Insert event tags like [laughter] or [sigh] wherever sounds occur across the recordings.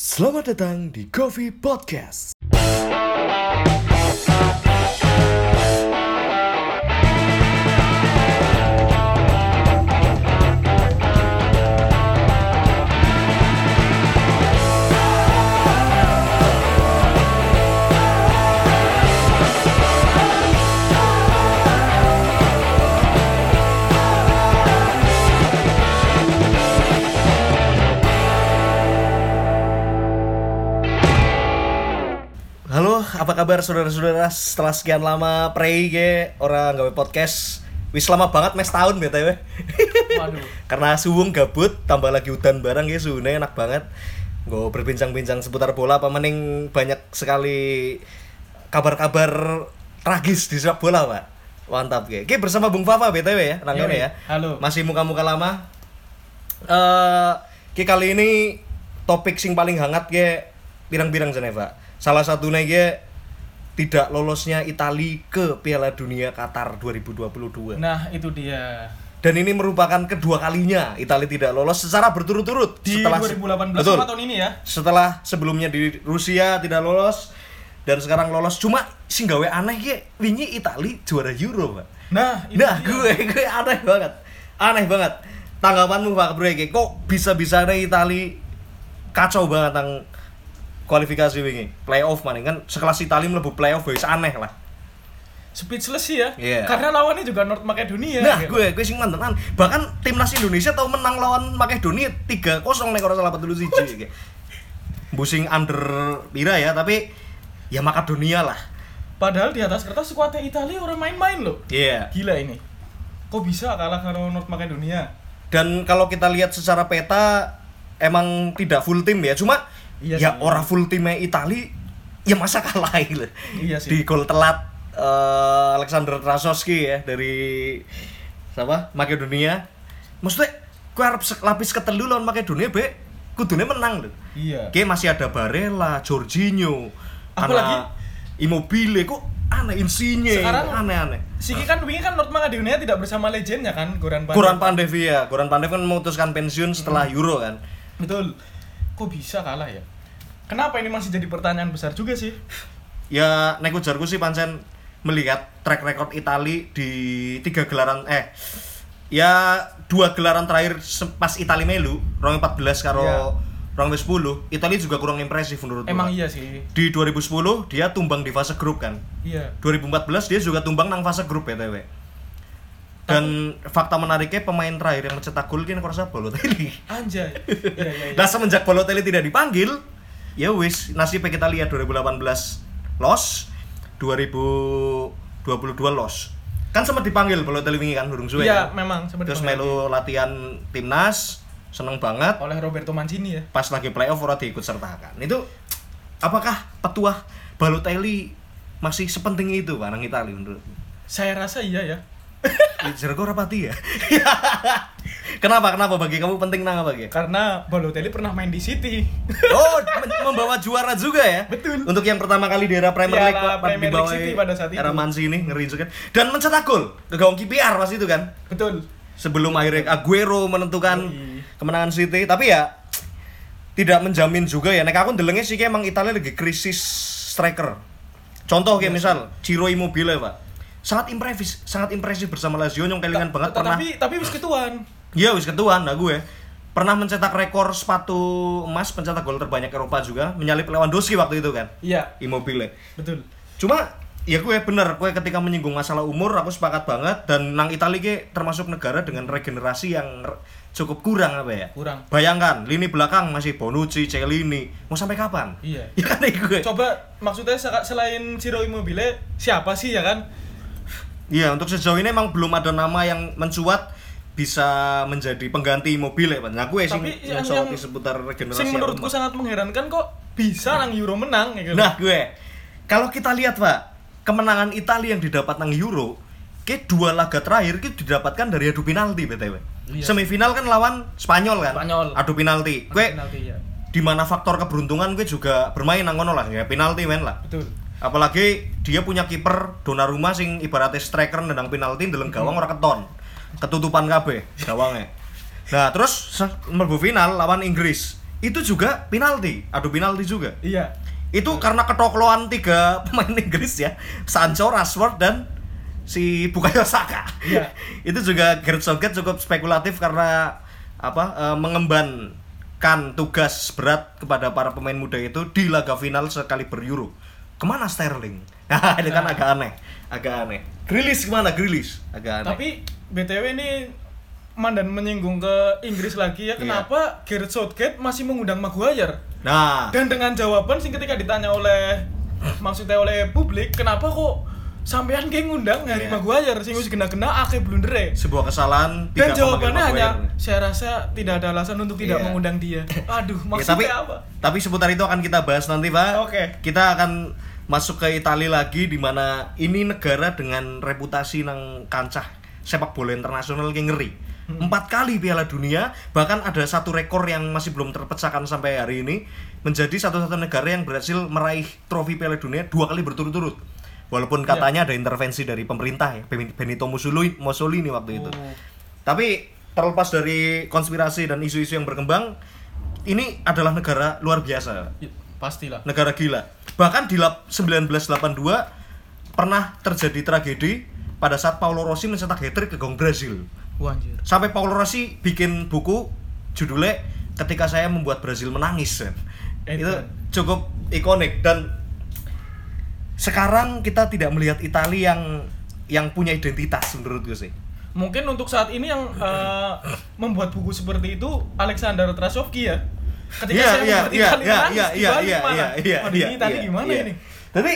Selamat datang di Coffee Podcast. Apa kabar saudara-saudara? Setelah sekian lama pray ge orang gawe podcast. Wis lama banget mes tahun BTW. Waduh. [laughs] Karena suwung gabut, tambah lagi hutan barang ya suhunya enak banget. Gue berbincang-bincang seputar bola apa mending banyak sekali kabar-kabar tragis di sepak bola, Pak. Mantap ge. Oke, bersama Bung Fafa BTW ya, nang Yoi, ini ya. halo. Masih muka-muka lama. Eh, ki kali ini topik sing paling hangat ge pirang-pirang Geneva. Salah satunya ge tidak lolosnya Itali ke Piala Dunia Qatar 2022. Nah, itu dia. Dan ini merupakan kedua kalinya Italia tidak lolos secara berturut-turut Di 2018 Betul. tahun ini ya. Setelah sebelumnya di Rusia tidak lolos dan sekarang lolos cuma sing gawe aneh ya wingi Italia juara Euro, Pak. Nah, itu Nah, dia. gue gue aneh banget. Aneh banget. Tanggapanmu Pak Bro kok bisa-bisanya Italia kacau banget tentang kualifikasi wingi. Playoff maning kan sekelas Italia mlebu playoff wis aneh lah. Speechless sih ya. Iya. Karena lawannya juga North Macedonia. Nah, gitu. gue gue sing mantenan. Bahkan timnas Indonesia tau menang lawan Makedonia 3-0 nek ora salah betul siji iki. Busing under pira ya, tapi ya Makedonia lah. Padahal di atas kertas skuadnya Italia orang main-main loh. Iya. Gila ini. Kok bisa kalah karo North Macedonia? Dan kalau kita lihat secara peta emang tidak full tim ya. Cuma Iya ya sih. orang full timnya Itali ya masa kalah gitu. Iya sih. Di gol telat eh, Alexander Trasowski ya dari siapa? Makedonia. Maksudnya gue harap lapis ketelu lawan Makedonia be kudune menang loh. Iya. Oke masih ada Barella, Jorginho, Apalagi- anak Immobile kok aneh Insigne, Sekarang- aneh-aneh. Siki kan wingi kan North Macedonia tidak bersama legendnya kan, Goran Pandev. Goran Pandev ya, Goran Pandev kan memutuskan pensiun setelah Hmm. Euro kan. Betul. Kok bisa kalah ya? Kenapa ini masih jadi pertanyaan besar juga sih? Ya nek ujarku sih pancen melihat track record Itali di tiga gelaran eh ya dua gelaran terakhir pas Itali melu, rong 14 karo Iya. rong 10, Itali juga kurang impresif menurut Emang gua. iya sih. Di 2010 dia tumbang di fase grup kan. Iya. 2014 dia juga tumbang nang fase grup BTW. Dan fakta menariknya pemain terakhir yang mencetak gol kan kurasa Balotelli. Anjay. [laughs] Iya, iya, iya. Nah semenjak Balotelli tidak dipanggil, ya wis nasibnya kita lihat 2018 los, 2022 los. Kan sempat dipanggil Balotelli wingi kan durung suwe. Iya, kan? memang sempat Terus dipanggil. melu latihan timnas, seneng banget. oleh Roberto Mancini ya. Pas lagi playoff ora diikut sertakan. Itu apakah petuah Balotelli masih sepenting itu Pak nang Italia menurut? Saya rasa iya ya. Jergo rapati ya. [laughs] kenapa? Kenapa bagi kamu penting nang apa Ge? Karena Balotelli pernah main di City. Oh, [laughs] mem- membawa juara juga ya? Betul. Untuk yang pertama kali di era Premier League, Pak, Premier League City pada saat itu. Era Mancini ngeri juga kan. Dan mencetak gol ke gawang KPR pas itu kan. Betul. Sebelum akhirnya Aguero menentukan Yoi. kemenangan City, tapi ya tidak menjamin juga ya. Nek aku ndelenge sih emang Italia lagi krisis striker. Contoh kayak misal Ciro Immobile, Pak. Sangat impresif, sangat impresif bersama Lazio yang kelingan banget pernah Tapi tapi wis ketuan. Iya wis ketuaan lah gue. Pernah mencetak rekor sepatu emas pencetak gol terbanyak Eropa juga, menyalip Lewandowski waktu itu kan. Iya, Immobile. betul. Cuma ya gue bener, gue ketika menyinggung masalah umur aku sepakat banget dan nang Italia ge termasuk negara dengan regenerasi yang re- cukup kurang apa ya? Kurang. Bayangkan, lini belakang masih Bonucci, Cellini. Mau sampai kapan? Iya. [laughs] Ya kan gue. Coba maksudnya selain Ciro Immobile siapa sih ya kan? Iya, untuk sejauh ini emang belum ada nama yang mencuat bisa menjadi pengganti Immobile, Pak. Nah, gue sih Tapi yang- yang- seputar regenerasi Sing menurutku sangat mengherankan kok bisa nang Euro menang ya kan? Nah, gue kalau kita lihat, Pak, kemenangan Italia yang didapat nang Euro, ke dua laga terakhir itu didapatkan dari adu penalti BTW. Iya. Semifinal kan lawan Spanyol kan? Spanyol. Adu penalti. Gue penalti ya. di mana faktor keberuntungan gue juga bermain nang ngono lah ya penalti men lah. Betul. Apalagi dia punya kiper Donnarumma sing ibaratnya striker nendang penalti ndeleng gawang ora keton. Ketutupan kabeh gawangnya. Nah, terus mlebu final lawan Inggris. itu juga penalti, adu penalti juga. Iya. Itu karena ketokloan tiga pemain Inggris ya, Sancho, Rashford dan si Bukayo Saka. Iya. [laughs] itu juga Gareth Southgate cukup spekulatif karena apa eh, mengembankan tugas berat kepada para pemain muda itu di laga final sekali Euro. Ke mana Sterling? [laughs] Nah, itu kan Nah. agak aneh, agak aneh. Grilis ke mana Grilis? Agak aneh. Tapi BTW ini Mandan menyinggung ke Inggris lagi ya Iya. kenapa Gareth Southgate masih mengundang Maguire nah, dan dengan jawaban sing ketika ditanya oleh maksudnya oleh publik kenapa kok sampean kayak ngundang Harry Iya. Maguire sing wis gena-gena akeh blundere sebuah kesalahan dan jawabannya hanya Maguire. saya rasa tidak ada alasan untuk tidak Iya. mengundang dia [laughs] aduh Ya, maksudnya tapi apa tapi seputar itu akan kita bahas nanti pak. Oke. Kita akan masuk ke Italia lagi di mana ini negara dengan reputasi nang kancah sepak bola internasional yang ngeri. Hmm. Empat kali Piala Dunia, bahkan ada satu rekor yang masih belum terpecahkan sampai hari ini, menjadi satu-satu negara yang berhasil meraih trofi Piala Dunia dua kali berturut-turut. Walaupun Ya. katanya ada intervensi dari pemerintah ya, Benito Mussolini, Mussolini waktu itu. Oh. Tapi terlepas dari konspirasi dan isu-isu yang berkembang, ini adalah negara luar biasa, Ya, pastilah negara gila. Bahkan di lap- 1982 pernah terjadi tragedi pada saat Paulo Rossi mencetak hat-trick ke gawang Brazil. Wah, anjir. Sampai Paulo Rossi bikin buku judulnya Ketika Saya Membuat Brazil Menangis. Itu Edan. cukup ikonik dan sekarang kita tidak melihat Italia yang yang punya identitas menurut gue sih. mungkin untuk saat ini yang eh, membuat buku seperti itu Alexander Trasovki ya ketika Iya, saya iya, membuat iya, Italia iya, menangis iya, di iya, Bali iya, malah. iya, iya, Waduh, iya, ini tadi iya, gimana iya. ini Tapi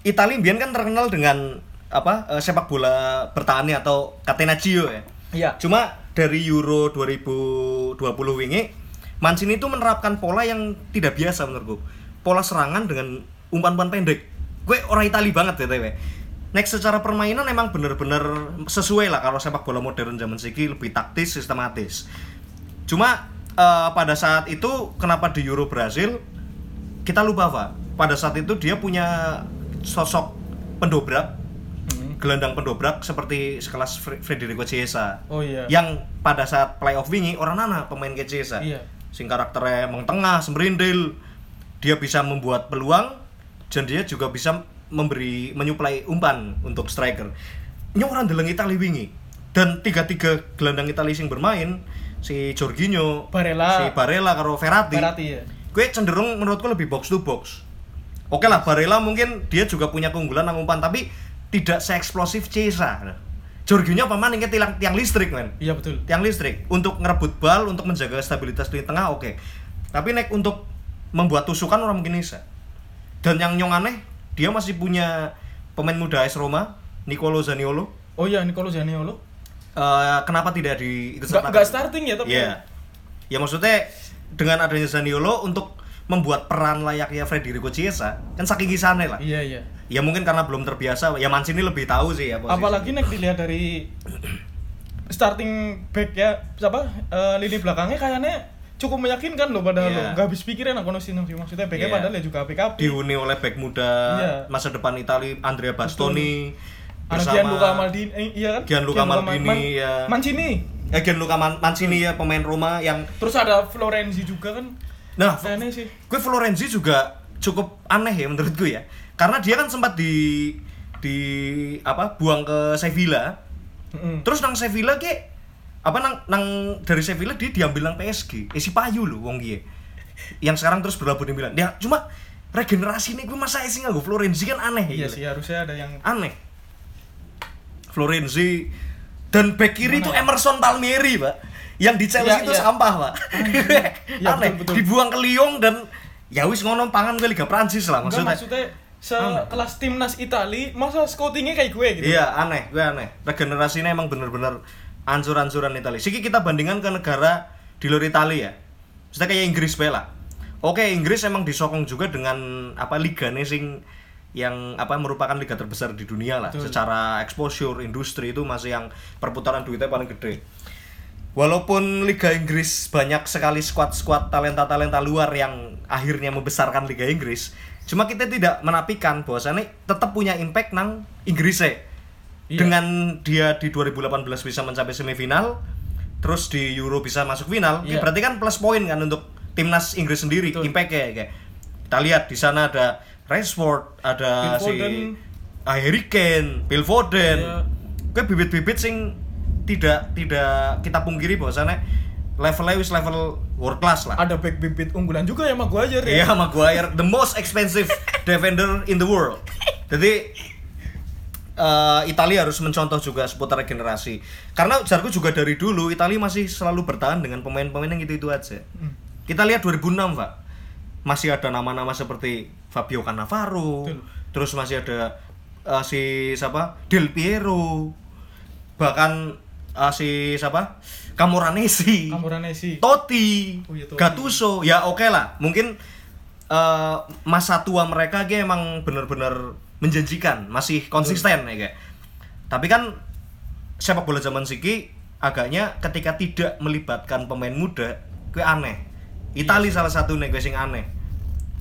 Italia Bian kan terkenal dengan apa eh, sepak bola bertahannya atau catenaccio ya. Iya. Cuma dari Euro 2020 wingi Mancini itu menerapkan pola yang tidak biasa menurutku. Pola serangan dengan umpan-umpan pendek. Gue orang Itali banget ya TW. Next secara permainan emang bener-bener sesuai lah kalau sepak bola modern zaman segi lebih taktis, sistematis. Cuma eh, pada saat itu kenapa di Euro Brasil kita lupa Pak. Pada saat itu dia punya sosok pendobrak. Gelandang pendobrak seperti sekelas Federico Chiesa. oh iya Yang pada saat playoff wingi orang nana pemain kayak Chiesa. Iya. Sing karakternya emang tengah, sembrindil. Dia bisa membuat peluang dan dia juga bisa memberi menyuplai umpan untuk striker. Ini orang deleng Itali wingi. Dan tiga-tiga gelandang Itali sing bermain si Jorginho, Barella. si Barella karo Verratti. Berarti ya Gue cenderung menurutku lebih box to box. Oke lah Barella mungkin dia juga punya keunggulan nang umpan tapi tidak seeksplosif Chiesa. Jorginho paman inget tiang, tiang listrik men. iya betul Tiang listrik untuk ngerebut bal, untuk menjaga stabilitas di tengah oke. Tapi naik untuk membuat tusukan orang mungkin bisa. Dan yang nyong aneh dia masih punya pemain muda AS Roma, Nicolo Zaniolo. oh iya Nicolo Zaniolo Eh, kenapa tidak di nggak sertakan? nggak starting ya tapi Iya. Ya maksudnya dengan adanya Zaniolo untuk membuat peran layaknya Federico Chiesa kan saking kisahnya lah. iya iya Ya mungkin karena belum terbiasa. Ya Mancini lebih tahu sih ya posisi. apalagi nek dilihat dari starting back ya siapa eh, lini belakangnya kayaknya cukup meyakinkan loh padahal loh nggak habis pikiran aku sih maksudnya backnya Iya. padahal ya juga PKP dihuni oleh back muda Iya. masa depan Italia Andrea Bastoni Ada bersama Gianluca Maldini eh, iya kan Gianluca Maldini, Man- ya. Mancini eh, Gianluca Man- Mancini ya pemain Roma yang terus ada Florenzi juga kan nah gue Florenzi juga cukup aneh ya menurut gue ya karena dia kan sempat di di apa buang ke Sevilla Mm-mm. terus nang Sevilla ke apa nang nang dari Sevilla dia diambil nang PSG eh si Payu loh wong dia yang sekarang terus berlabuh di Milan ya cuma regenerasi ini gue masa sih nggak Florenzi kan aneh iya gitu. sih harusnya ada yang aneh Florenzi dan back kiri itu ya? Emerson Palmieri pak yang di Chelsea Iya, itu iya. sampah pak [laughs] Iya, aneh betul, betul. dibuang ke Lyon dan ya wis ngono pangan ke Liga Prancis lah Enggak, maksudnya maksudnya sekelas timnas Itali masa scoutingnya kayak gue gitu? Iya aneh gue aneh. Regenerasinya emang bener-bener ancur-ancuran Italia Siki kita bandingkan ke negara di luar Italia ya. Maksudnya kayak Inggris bela oke Inggris emang disokong juga dengan apa liga sing yang apa merupakan liga terbesar di dunia lah. Betul. secara exposure industri itu masih yang perputaran duitnya paling gede. Walaupun Liga Inggris banyak sekali squad-squad talenta-talenta luar yang akhirnya membesarkan Liga Inggris, cuma kita tidak menafikan bahwasannya tetap punya impact nang Inggris Iya. Dengan dia di 2018 bisa mencapai semifinal, terus di Euro bisa masuk final, Iya. berarti kan plus poin kan untuk timnas Inggris sendiri Betul. impact ya kayak kita lihat di sana ada Rashford ada Phil si ah, Harry Kane Phil Foden Iya. Kayak bibit-bibit sing tidak tidak kita pungkiri bahwasannya levelnya wis level world class lah ada back bibit unggulan juga ya Maguire Iya, ya Maguire, the most expensive [laughs] defender in the world. Jadi eh, Italia harus mencontoh juga seputar regenerasi. Karena jarku juga dari dulu Italia masih selalu bertahan dengan pemain-pemain yang itu-itu aja. Hmm. Kita lihat 2006, Pak. Masih ada nama-nama seperti Fabio Cannavaro, Betul. terus masih ada eh, si siapa? Del Piero. Bahkan eh, si siapa? Camoranesi. Camoranesi Totti, Oh iya, Totti. Gattuso, ya oke lah. Mungkin eh, masa tua mereka kayak emang bener-bener menjanjikan, masih konsisten ya kayak. Tapi kan sepak bola zaman Siki agaknya ketika tidak melibatkan pemain muda, gue aneh. Itali Iya salah satu nih gue sing aneh.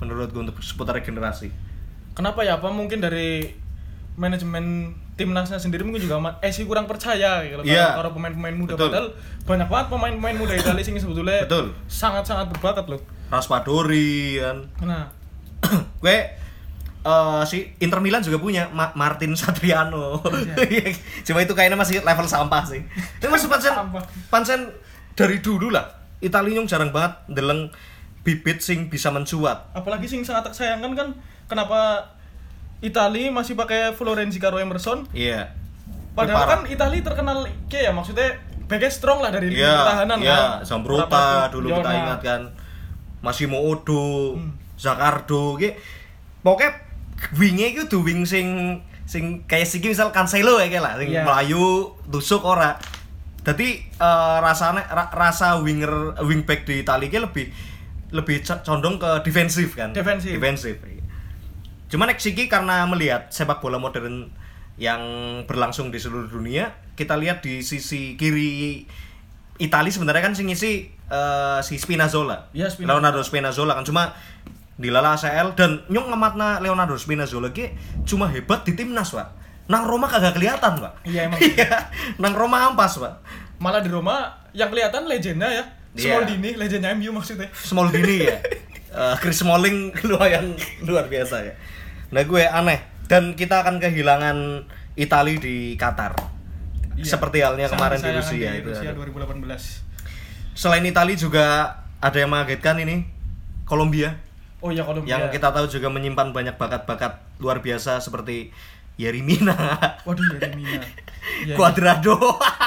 Menurut gue untuk seputar regenerasi. kenapa ya apa mungkin dari manajemen timnasnya sendiri mungkin juga ma- eh sih kurang percaya gitu Iya. kalau pemain-pemain muda Betul. padahal banyak banget pemain-pemain muda Italia sing sebetulnya Betul. sangat-sangat berbakat loh Raspadori kan. nah [clears throat] gue eh, si Inter Milan juga punya Ma- Martin Satriano. Iya. [laughs] Cuma itu kayaknya masih level sampah sih. Tapi masih pancen Sampah. pancen dari dulu lah. Italia jarang banget deleng bibit sing bisa mencuat. apalagi sing sangat tak sayangkan kan kenapa Italia masih pakai Florenzi Caro Emerson Iya. padahal Parah. kan Italia terkenal kayak ya maksudnya backnya strong lah dari lini Iya, pertahanan iya, kan Zambrota Berapa- dulu kita Yona. ingat kan. Massimo Odo, Hmm. Zakardo, gitu. Pokoknya wingnya itu tuh wing sing sing kayak siki misal Cancelo ya kayak lah, sing Iya. melayu tusuk ora. Jadi eh, rasanya ra- rasa winger wingback di Italia ki lebih lebih co- condong ke defensif kan. Defensif. Defensif. Cuman nek siki karena melihat sepak bola modern yang berlangsung di seluruh dunia, kita lihat di sisi kiri Italia sebenarnya kan sing ngisi eh, si Spinazzola. Iya, Spinazzola. Leonardo Spinazzola kan cuma di Lala ACL dan nyong ngematna Leonardo Spinazzola ki cuma hebat di timnas, Pak. Nang Roma kagak kelihatan, Pak. Iya, emang. [laughs] Iya, nang Roma ampas, Pak. malah di Roma yang kelihatan legenda ya Iya. Smaldini legenda MU maksudnya Smaldini ya. [laughs] Eh, Chris Smalling [laughs] lumayan luar biasa ya. Nah gue aneh dan kita akan kehilangan Itali di Qatar. Iya. Seperti halnya kemarin di Rusia sayang itu. Rusia 2018 Selain Itali juga ada yang mengagetkan ini Kolombia oh iya kalau yang kita tahu juga menyimpan banyak bakat-bakat luar biasa seperti Yerimina, waduh ya Mina [laughs] Iya, Cuadrado.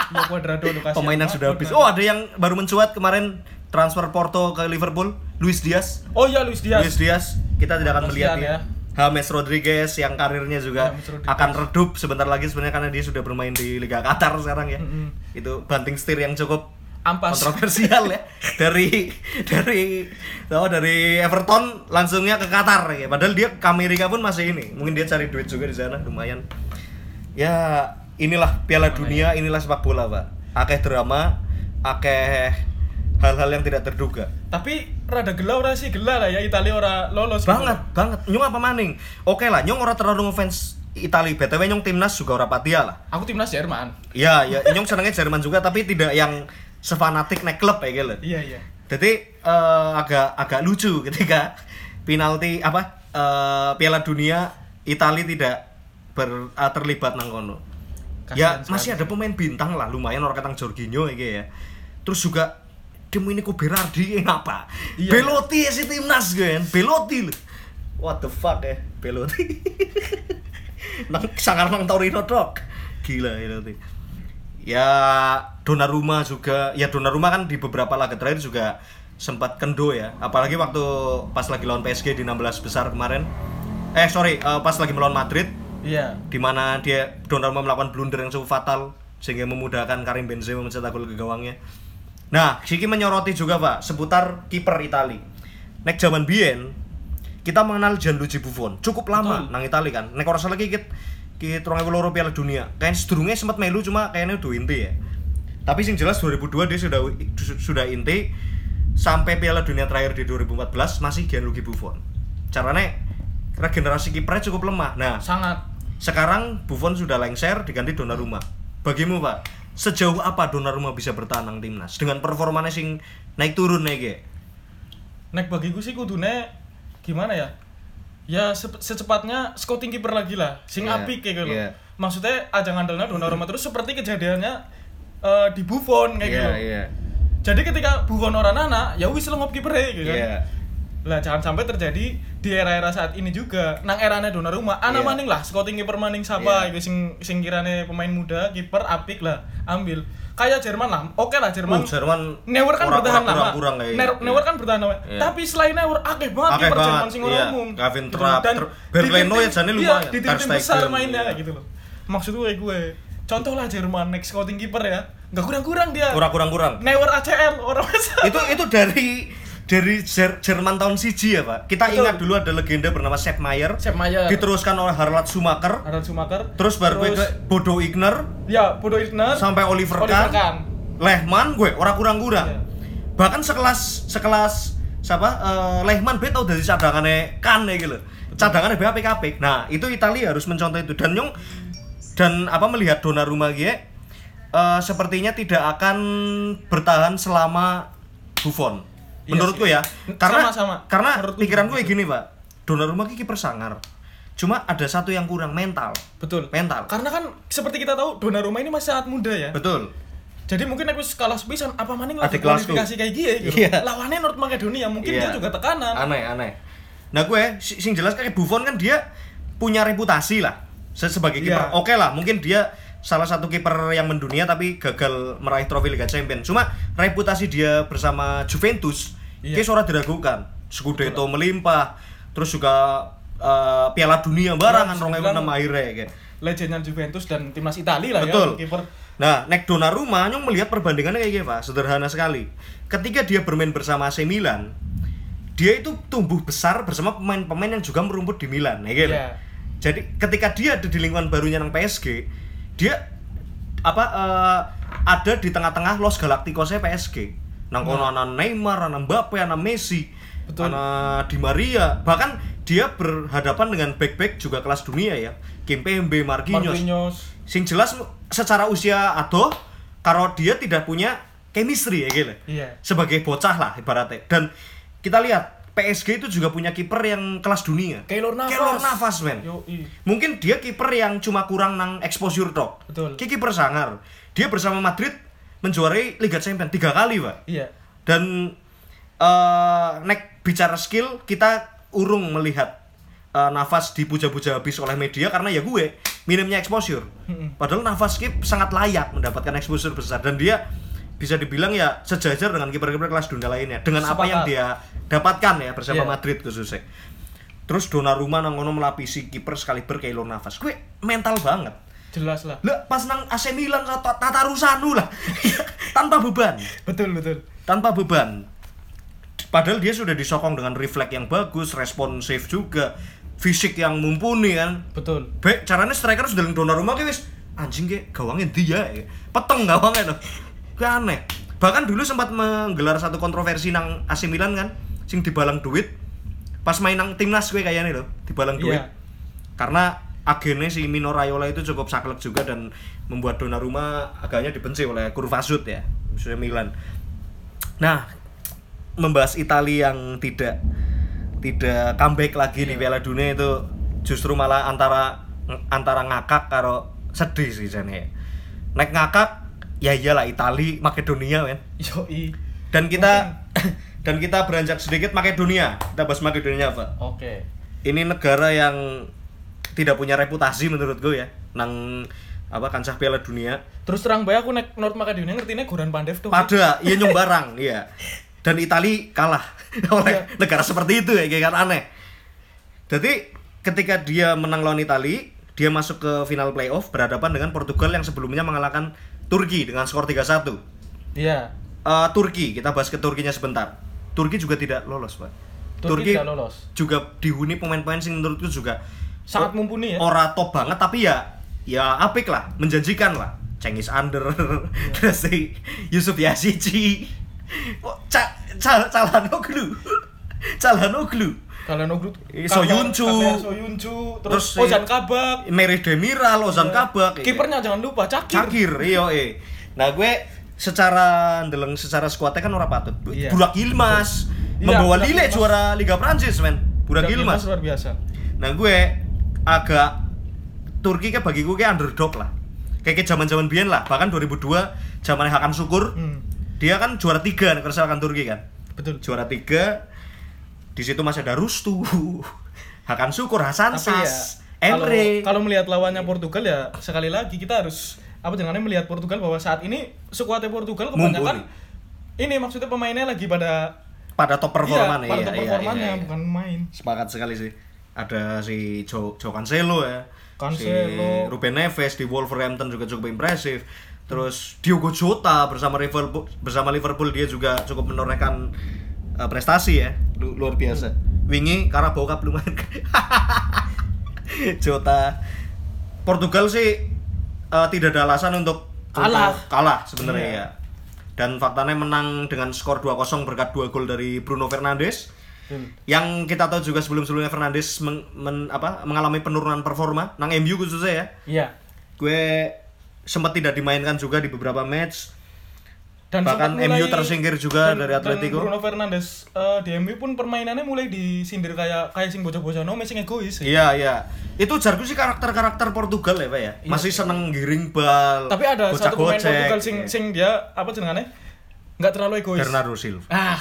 iya Cuadrado lu kasihan Pemain yang banget, sudah habis. Oh, ada yang baru mencuat kemarin transfer Porto ke Liverpool, Luis Diaz. oh iya Luis Diaz Luis Diaz kita tidak akan Kasihan melihat dia. ya. James Rodriguez yang karirnya juga akan redup sebentar lagi sebenarnya karena dia sudah bermain di Liga Qatar sekarang ya. Mm-mm. Itu banting setir yang cukup ampas kontroversial ya. [laughs] Dari dari oh, dari Everton langsungnya ke Qatar ya. Padahal dia ke Amerika pun masih ini. Mungkin dia cari duit juga di sana lumayan. Ya, inilah Piala Dunia, inilah sepak bola, Pak. Akeh drama, akeh hal-hal yang tidak terduga. tapi rada gelau ora sih gelar lah ya Italia ora lolos gitu. banget banget. Nyong apa maning? Oke lah nyong ora terlalu ngefans Itali btw nyong timnas juga ora patia lah. Aku timnas Jerman. Iya ya nyong senengnya Jerman juga tapi tidak yang sefanatik nek klub ya gitu iya iya. Jadi eh, agak agak lucu ketika penalti apa eh, Piala Dunia Itali tidak ber, eh, terlibat nang kono. Ya masih ada pemain bintang lah lumayan orang katang Jorginho ya ya. Terus juga Domenico Berardi yang apa Iya. Belotti ya si timnas kan? Belotti loh what the fuck ya Belotti. [laughs] Nang sangar nang Torino dok. Gila Belotti. Ya Donnarumma juga ya Donnarumma kan di beberapa laga terakhir juga sempat kendo ya. Apalagi waktu pas lagi lawan PSG di 16 besar kemarin. Eh sorry eh, pas lagi melawan Madrid. Iya. Di mana dia Donnarumma melakukan blunder yang cukup fatal sehingga memudahkan Karim Benzema mencetak gol ke gawangnya. Nah, Siki menyoroti juga Pak seputar kiper Itali. Nek zaman Bien kita mengenal Gianluigi Buffon cukup lama Betul. nang Itali kan. Nek ora salah iki kit ki 2002 Piala Dunia. Kayaknya sedurunge sempat melu cuma kayaknya udah inti ya. Tapi sing jelas 2002 dia sudah sudah inti sampai Piala Dunia terakhir di 2014 masih Gianluigi Buffon. Caranya regenerasi kipernya cukup lemah. Nah, sangat sekarang Buffon sudah lengser diganti Donnarumma. Bagimu Pak, sejauh apa Donnarumma bisa bertahan nang timnas dengan performanya sing naik turun nih ge? nek bagiku sih kudune gimana ya ya se- secepatnya scouting kiper lagi lah sing Iya, apik kayak gitu iya. maksudnya aja ngandelnya Donnarumma terus seperti kejadiannya eh, di Buffon kayak Iya, gitu iya. jadi ketika Buffon orang anak ya wis lengop kiper gitu kan Iya. Lah jangan sampai terjadi di era-era saat ini juga nang erane Donnarumma ana Iya. maning lah scouting kiper maning siapa iku sing sing kirane pemain muda kiper apik lah ambil kayak Jerman lah oke lah Jerman Oh, Jerman Neuer kan bertahan lama. kurang kayak Neuer, gitu. Neuer kan bertahan lama. Iya. Tapi selain Neuer akeh banget Akeh kiper banget, Jerman sing iya. umum. Gavin Gitu. Trapp, Dan tim-tim- ya jane iya, lumayan, di Stegen, besar mainnya iya. gitu loh. Maksud gue gue contoh lah Jerman next scouting kiper ya. Enggak kurang-kurang dia. kurang kurang kurang Neuer ACL orang itu itu dari dari Jer- Jerman tahun siji ya pak? Kita Betul. ingat dulu ada legenda bernama Sepp Maier. Sepp Maier. diteruskan oleh Harald Schumacher. Harald Schumacher. terus baru gue Terus, ke Bodo Igner ya Bodo Illner sampai Oliver, Oliver Kahn, Kahn. Lehman gue orang kurang kurang Iya. bahkan sekelas sekelas siapa eh, Lehman be tau dari cadangannya kan ya gitu cadangannya apik nah itu Italia harus mencontoh itu. Dan nyong dan apa melihat Donnarumma gie eh, sepertinya tidak akan bertahan selama Buffon menurutku ya karena Sama-sama. karena Menurutku pikiran gue gini pak Donnarumma ki kiper sangar cuma ada satu yang kurang mental Betul. mental Karena kan seperti kita tahu Donnarumma ini masih sangat muda ya. betul Jadi mungkin aku kalah sepisan apa maning lagi kualifikasi kayak gini gitu. Iya. Lawannya North Macedonia mungkin Iya. dia juga tekanan. aneh aneh nah gue si- sing jelas kayak Buffon kan dia punya reputasi lah Se- sebagai kiper Iya. oke lah mungkin dia salah satu kiper yang mendunia tapi gagal meraih trofi Liga Champions cuma reputasi dia bersama Juventus Iya. kayak ora diragukan Scudetto melimpah terus juga eh, Piala Dunia barangan Bisa 2006 dibilang- akhirnya kayak Legendnya Juventus dan timnas Italia lah Betul. ya kiper. Nah, Nek Donnarumma nyong melihat perbandingannya kayak gini, Pak. Sederhana sekali. Ketika dia bermain bersama AC Milan, dia itu tumbuh besar bersama pemain-pemain yang juga merumput di Milan, ya gitu. Iya. Jadi ketika dia ada di lingkungan barunya nang PSG, dia apa eh, ada di tengah-tengah Los Galacticosnya PSG. Nang kono ana Neymar, ana Mbappe, ana Messi, Nah. Betul. ana Di Maria. Bahkan dia berhadapan dengan back-back juga kelas dunia ya. Kimpembe, Marquinhos Marquinhos. sing jelas secara usia adoh karo dia tidak punya chemistry ya gitu Iya. sebagai bocah lah ibaratnya dan kita lihat PSG itu juga punya kiper yang kelas dunia Keylor Navas. Keylor Navas men mungkin dia kiper yang cuma kurang nang exposure tok Betul. Ki kiper sangar dia bersama Madrid menjuarai Liga Champions tiga kali pak Iya. dan eh nek bicara skill kita urung melihat eh, nafas dipuja-puja habis oleh media karena ya gue minimnya exposure padahal nafas Kip sangat layak mendapatkan exposure besar dan dia bisa dibilang ya sejajar dengan kiper-kiper kelas dunia lainnya dengan apa yang Sepakat. dia dapatkan ya bersama Iya. Madrid khususnya terus Donnarumma nang ngono melapisi kiper sekaliber Keylor Navas gue mental banget Jelas lah. lah pas nang AC Milan tata, tata rusanu lah [laughs] tanpa beban Betul, betul. tanpa beban. Padahal dia sudah disokong dengan refleks yang bagus, responsif juga, fisik yang mumpuni kan. Betul. Baik, caranya striker sudah Donnarumma ki wis anjing ke gawangnya dia ya. Peteng gawangnya tuh. Gue aneh. Bahkan dulu sempat menggelar satu kontroversi nang AC Milan kan, sing dibalang duit. Pas main nang timnas gue kayaknya loh, dibalang duit. Iya. Karena agennya si Mino Raiola itu cukup saklek juga dan membuat Donnarumma agaknya dibenci oleh Kurvasut ya, musuhnya Milan. Nah, membahas Italia yang tidak tidak comeback lagi di Piala Dunia itu justru malah antara antara ngakak karo sedih sih jane. Nek ngakak ya iyalah Italia, Makedonia men. Yo, i. Dan kita [coughs] dan kita beranjak sedikit Makedonia. Kita bahas Makedonia apa? Oke. Ini negara yang tidak punya reputasi menurut gue ya nang apa kancah Piala Dunia. Terus terang bae aku nek North Macedonia ngertine Goran Pandev tuh. pada iya nyong barang [laughs] iya dan Itali kalah [laughs] oleh Iya. negara seperti itu ya kayak kan aneh jadi ketika dia menang lawan Itali dia masuk ke final playoff berhadapan dengan Portugal yang sebelumnya mengalahkan Turki dengan skor 3-1 Iya. Eh, Turki kita bahas ke Turkinya sebentar Turki juga tidak lolos pak Turki tidak lolos. juga dihuni pemain-pemain sing menurutku juga Sangat mumpuni ya. ora top banget tapi ya ya apik lah menjanjikan lah Cengiz Under terus si Yusuf Yasici oh, ca cal Calhanoglu Calhanoglu Kalian Oglu. Eh, Soyuncu. Soyuncu, Terus terus Ozan Kabak. Merih Demiral Ozan Kabak Kipernya jangan lupa Cakir. Cakir iya eh nah gue secara ndeleng secara skuadnya kan ora patut Iya. Burak Yilmaz Iya, membawa Burak Lille juara Liga Prancis men Burak Yilmaz luar biasa. nah gue agak Turki kayak bagiku kayak underdog lah kayak zaman zaman Bian lah bahkan 2002 zaman Hakan Syukur Hmm. dia kan juara tiga nih kesalahan Turki kan Betul. juara tiga di situ masih ada Rustu [laughs] Hakan Syukur Hasan Tapi ya Sas kalau Emre kalau melihat lawannya Portugal ya sekali lagi kita harus apa jangan melihat Portugal bahwa saat ini skuadnya Portugal kebanyakan ini maksudnya pemainnya lagi pada pada top performa iya, nih pada iya, top iya, performanya iya, iya. bukan main. sepakat sekali sih ada si Joe, Joe Cancelo ya. Cancelo. si Ruben Neves di Wolverhampton juga cukup impresif. Terus Diogo Jota bersama Liverpool bersama Liverpool dia juga cukup menorehkan uh, prestasi ya. Lu- luar biasa. Wingi karena bokap lumayan. [laughs] Jota. Portugal sih uh, tidak ada alasan untuk Kalah. kalah sebenarnya Iya. ya. Dan faktanya menang dengan skor 2-0 berkat dua gol dari Bruno Fernandes Betul. yang kita tahu juga sebelum-sebelumnya Fernandes men- men- apa, mengalami penurunan performa nang MU khususnya ya Iya. gue sempat tidak dimainkan juga di beberapa match Dan Bahkan sempat MU tersingkir juga dari Atletico. Dan Bruno Fernandes eh, di MU pun permainannya mulai disindir kayak kayak sing bocah-bocah no, sing egois. ya. iya iya itu jarku sih karakter-karakter Portugal ya pak ya masih seneng giring bal Iya. Tapi ada satu pemain. Portugal sing sing dia apa jenengane? Nggak terlalu egois. Bernardo Silva Ah,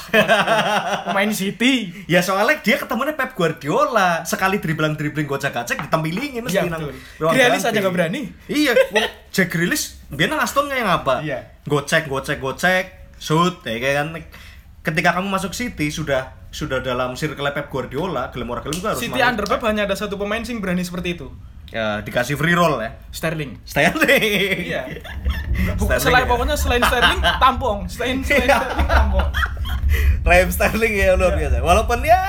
pemain City. Ya soalnya dia ketemunya Pep Guardiola sekali dribling-dribling gocek-gocek ditempilingin mesti Iya, nang Grealish aja nggak berani. Iya, wong Jack Grealish nang Aston kayak ngapa? Iya. Gocek, gocek, gocek, shoot ya kayak kan. Ketika kamu masuk City sudah sudah dalam circle Pep Guardiola, gelem ora gelem harus City under Pep hanya ada satu pemain sing berani seperti itu. Ya, dikasih free roll ya. Sterling. Sterling. Iya. [laughs] Bu- Sterling selain ya. pokoknya selain Sterling [laughs] tampung, selain selain Sterling tampung. [laughs] Raheem Sterling ya luar Iya. biasa. Walaupun ya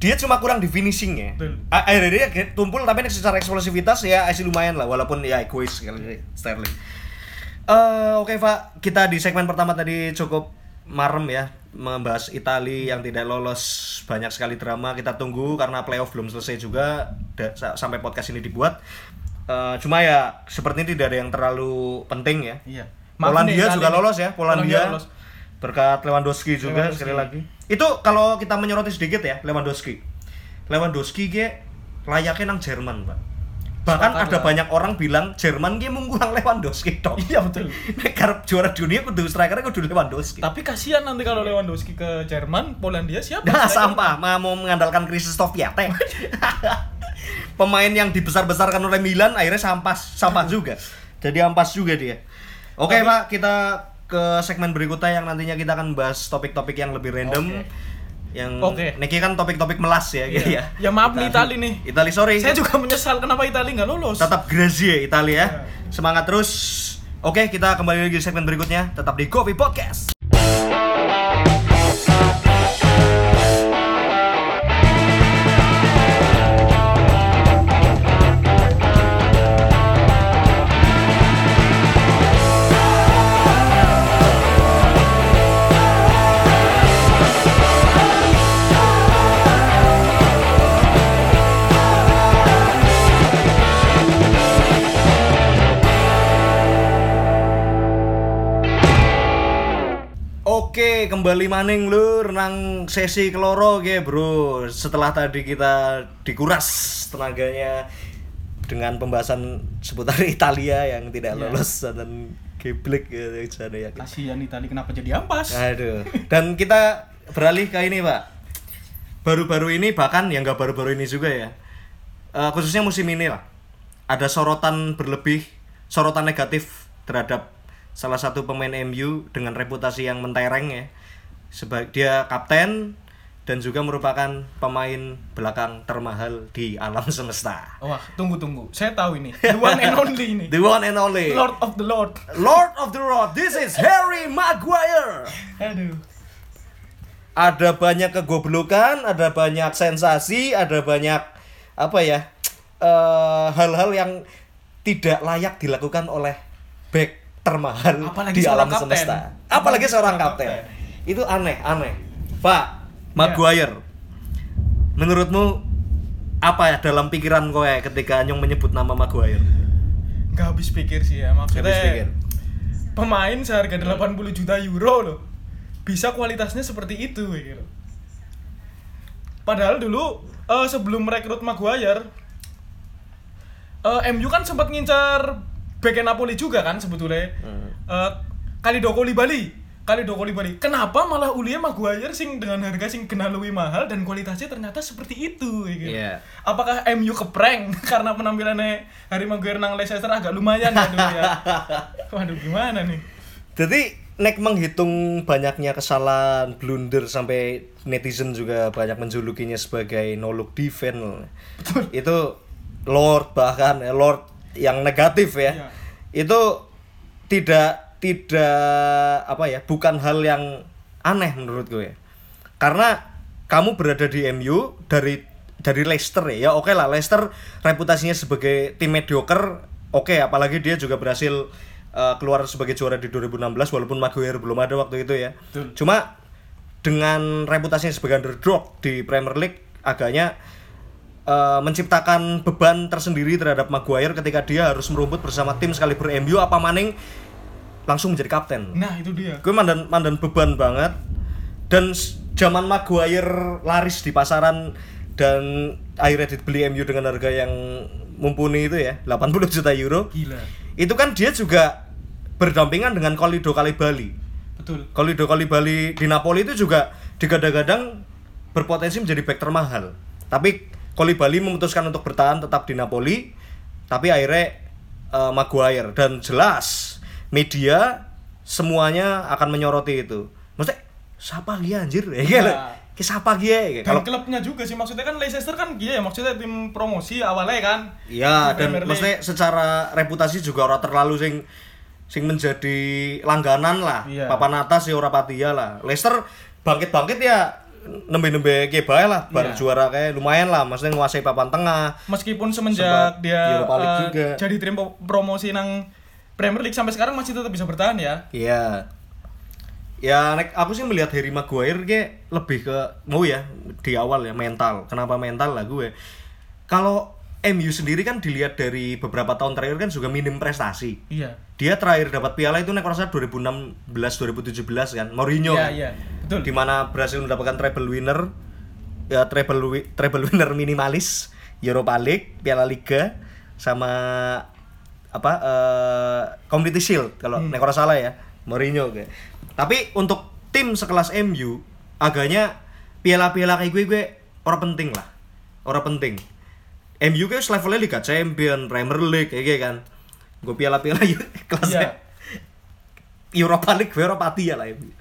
dia cuma kurang di finishing ya. Akhirnya dia tumpul tapi secara eksplosivitas ya masih lumayan lah walaupun ya egois sekali Sterling. Eh oke Pak, kita di segmen pertama tadi cukup marem ya membahas Itali yang tidak lolos banyak sekali drama. Kita tunggu karena playoff belum selesai juga da- sampai podcast ini dibuat. Eh, cuma ya seperti ini tidak ada yang terlalu penting ya. Iya. Polandia nih, juga lolos ya Polandia, lolos. berkat Lewandowski juga Lewandowski. sekali lagi. Itu kalau kita menyoroti sedikit ya Lewandowski. Lewandowski ge layaknya nang Jerman pak bahkan ada lah. banyak orang bilang Jerman ge mungkurang Lewandowski dong Iya betul. Karep juara dunia kudu strikernya kudu Lewandowski Tapi kasihan nanti kalau Lewandowski ke Jerman, Polandia siapa? Nah, Striker? sampah mau mau mengandalkan Krzysztof Piatek. [laughs] Pemain yang dibesar-besarkan oleh Milan akhirnya sampah sampah juga. Jadi ampas juga dia. Oke, Tapi- Pak, kita ke segmen berikutnya yang nantinya kita akan bahas topik-topik yang lebih random. Oke. Yang Oke. Niki kan topik-topik melas ya, gitu Iya. ya. Ya maaf nih Itali nih. Itali sorry. Saya juga menyesal kenapa Italia nggak lolos. Tetap Grazie Italia ya. Iya. Semangat terus. Oke, kita kembali lagi di segmen berikutnya. Tetap di Coffee Podcast. Oke, kembali maning lur nang sesi keloro ge, Bro. Setelah tadi kita dikuras tenaganya dengan pembahasan seputar [laughs] Italia yang tidak Iya. lolos dan geblek ya sana ya. Kasihan Italia kenapa jadi ampas? Aduh. Dan kita beralih ke ini, Pak. Baru-baru ini bahkan yang nggak baru-baru ini juga ya. Eh, khususnya musim ini lah. Ada sorotan berlebih, sorotan negatif terhadap salah satu pemain MU dengan reputasi yang mentereng ya. Sebagai dia kapten dan juga merupakan pemain belakang termahal di alam [laughs] semesta. Wah, tunggu tunggu. Saya tahu ini. The one and only ini. [laughs] The one and only Lord of the Lord. Lord of the Road. This is Harry Maguire. Aduh. ada banyak kegoblokan, ada banyak sensasi, ada banyak apa ya eh, hal-hal yang tidak layak dilakukan oleh back termahal Apalagi di alam kapten. semesta. Apalagi seorang kapten. Itu aneh, aneh. Pak, Maguire. Menurutmu apa ya dalam pikiran kowe ketika Nyong menyebut nama Maguire? Gak habis pikir sih ya maksudnya. Habis pikir. Pemain seharga 80 juta euro loh. bisa kualitasnya seperti itu gitu. Padahal dulu eh, sebelum merekrut Maguire eh, MU kan sempat ngincar bek Napoli juga kan sebetulnya. Eh, Kalido Koulibaly. Kalido Koulibaly. Kenapa malah Ulia Maguire sing dengan harga sing kena lebih mahal dan kualitasnya ternyata seperti itu gitu. Iya. Apakah MU keprank [laughs] karena penampilannya Harry Maguire nang Leicester agak lumayan ya dulu ya. [laughs] Waduh gimana nih? Jadi nek menghitung banyaknya kesalahan blunder sampai netizen juga banyak menjulukinya sebagai no look defense itu Lord bahkan ya, Lord yang negatif ya Iya. itu tidak tidak apa ya bukan hal yang aneh menurut gue karena kamu berada di MU dari dari Leicester ya, ya oke lah Leicester reputasinya sebagai tim mediocre oke apalagi dia juga berhasil uh, keluar sebagai juara di 2016 walaupun Maguire belum ada waktu itu ya Betul. cuma dengan reputasinya sebagai underdog di Premier League agaknya uh, menciptakan beban tersendiri terhadap Maguire ketika dia harus merumput bersama tim sekaliber MU apa maning langsung menjadi kapten Nah, itu dia. gue mandan mandan beban banget dan zaman Maguire laris di pasaran dan akhirnya dibeli MU dengan harga yang mumpuni itu ya 80 juta euro Gila. itu kan dia juga berdampingan dengan Kolido Kalibali Betul. Kolido Kalibali di Napoli itu juga digadang-gadang berpotensi menjadi back termahal tapi Kolibali memutuskan untuk bertahan tetap di Napoli tapi akhirnya eh, Maguire dan jelas media semuanya akan menyoroti itu maksudnya siapa dia anjir [laughs] ya Iya. Ki siapa dia Dan kalau klubnya juga sih maksudnya kan Leicester kan dia ya maksudnya tim promosi awalnya kan. Iya, dan Premier League. maksudnya secara reputasi juga ora terlalu sing sing menjadi langganan lah. Iya. Papan atas ya ora patia lah. Leicester bangkit-bangkit ya nembe-nembe kayak bae lah, bar Iya. juara kayak lumayan lah, maksudnya nguasai papan tengah. meskipun semenjak dia eh, juga. jadi tim po- promosi nang Premier League sampai sekarang masih tetap bisa bertahan ya. Iya. Ya, nek aku sih melihat Harry Maguire kayak lebih ke mau ya di awal ya mental. Kenapa mental lah gue? Kalau MU sendiri kan dilihat dari beberapa tahun terakhir kan juga minim prestasi. Iya. dia terakhir dapat piala itu nek rasa 2016 2017 kan Mourinho Iya, kan? iya. Betul. di mana berhasil mendapatkan treble winner ya treble treble winner minimalis Europa League Piala Liga sama apa eh Community Shield kalau Hmm. nek ora salah ya Mourinho kayak tapi untuk tim sekelas MU agaknya piala-piala kayak gue gue orang penting lah orang penting MU kayak levelnya Liga Champion Premier League kayak gitu kan gue piala-piala yuk [laughs] kelasnya Iya. Europa League gue Europa ya lah MU.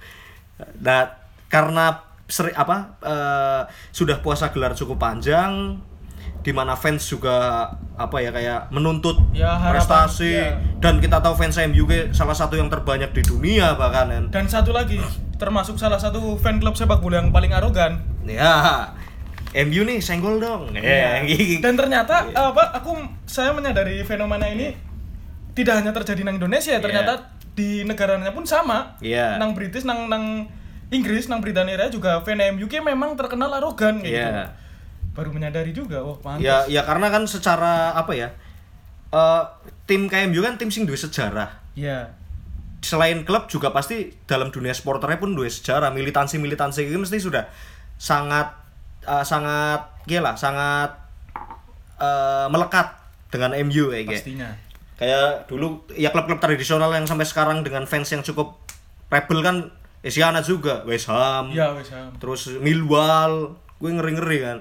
Nah, karena seri, apa eh, sudah puasa gelar cukup panjang di mana fans juga apa ya kayak menuntut Ya, harapan, prestasi ya. dan kita tahu fans MU salah satu yang terbanyak di dunia bahkan kan. Dan satu lagi termasuk salah satu fan klub sepak bola yang paling arogan. Ya. MU nih senggol dong. Iya. Ya, [laughs] Dan ternyata apa aku saya menyadari fenomena ini tidak hanya terjadi nang Indonesia, ternyata di negaranya pun sama. Iya. Nang British, nang nang Inggris, nang Britania Raya juga fan MU memang terkenal arogan kayak Iya. gitu. Baru menyadari juga, oh pantas. Ya, ya karena kan secara apa ya? eh, tim KMU kan tim sing duwe sejarah. Iya. selain klub juga pasti dalam dunia sporternya pun dua sejarah militansi militansi ini mesti sudah sangat eh, sangat gila sangat eh, melekat dengan MU kayak. Pastinya. kayak dulu ya klub-klub tradisional yang sampai sekarang dengan fans yang cukup rebel kan Asiana juga West Ham Iya, wes Ham. terus Millwall gue ngeri ngeri kan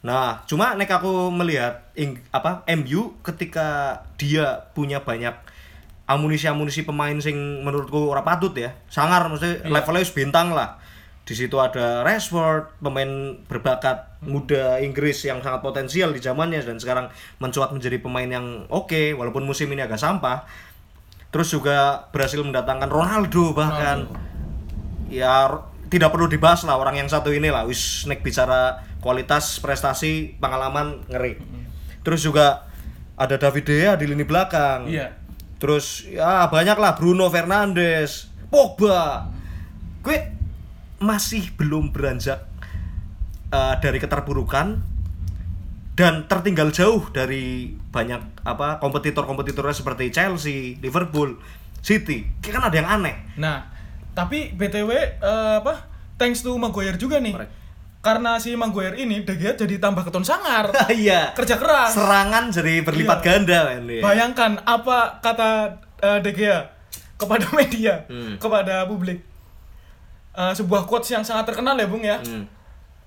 nah cuma nek aku melihat ing, apa MU ketika dia punya banyak amunisi amunisi pemain sing menurutku ora patut ya sangar maksudnya levelnya wis bintang lah di situ ada Rashford pemain berbakat muda Inggris yang sangat potensial di zamannya dan sekarang mencuat menjadi pemain yang oke walaupun musim ini agak sampah. Terus juga berhasil mendatangkan Ronaldo bahkan. Ya r- tidak perlu dibahas lah orang yang satu ini lah. Wis nek bicara kualitas prestasi pengalaman ngeri. Terus juga ada David De Gea di lini belakang. Iya. terus ya banyak lah Bruno Fernandes Pogba. Gue masih belum beranjak eh, dari keterpurukan dan tertinggal jauh dari banyak apa kompetitor-kompetitornya seperti Chelsea, Liverpool, City. Kayak kan ada yang aneh. Nah, Tapi BTW eh, apa? Thanks to Maguire juga nih. Correct. Karena si Maguire ini De Gea jadi tambah keton sangar. [laughs] Iya. Kerja keras. Serangan jadi berlipat Iya. ganda men. Iya. Bayangkan apa kata eh, De Gea kepada [laughs] media, Hmm. kepada publik. Eh, sebuah quotes yang sangat terkenal ya, Bung ya. Hmm.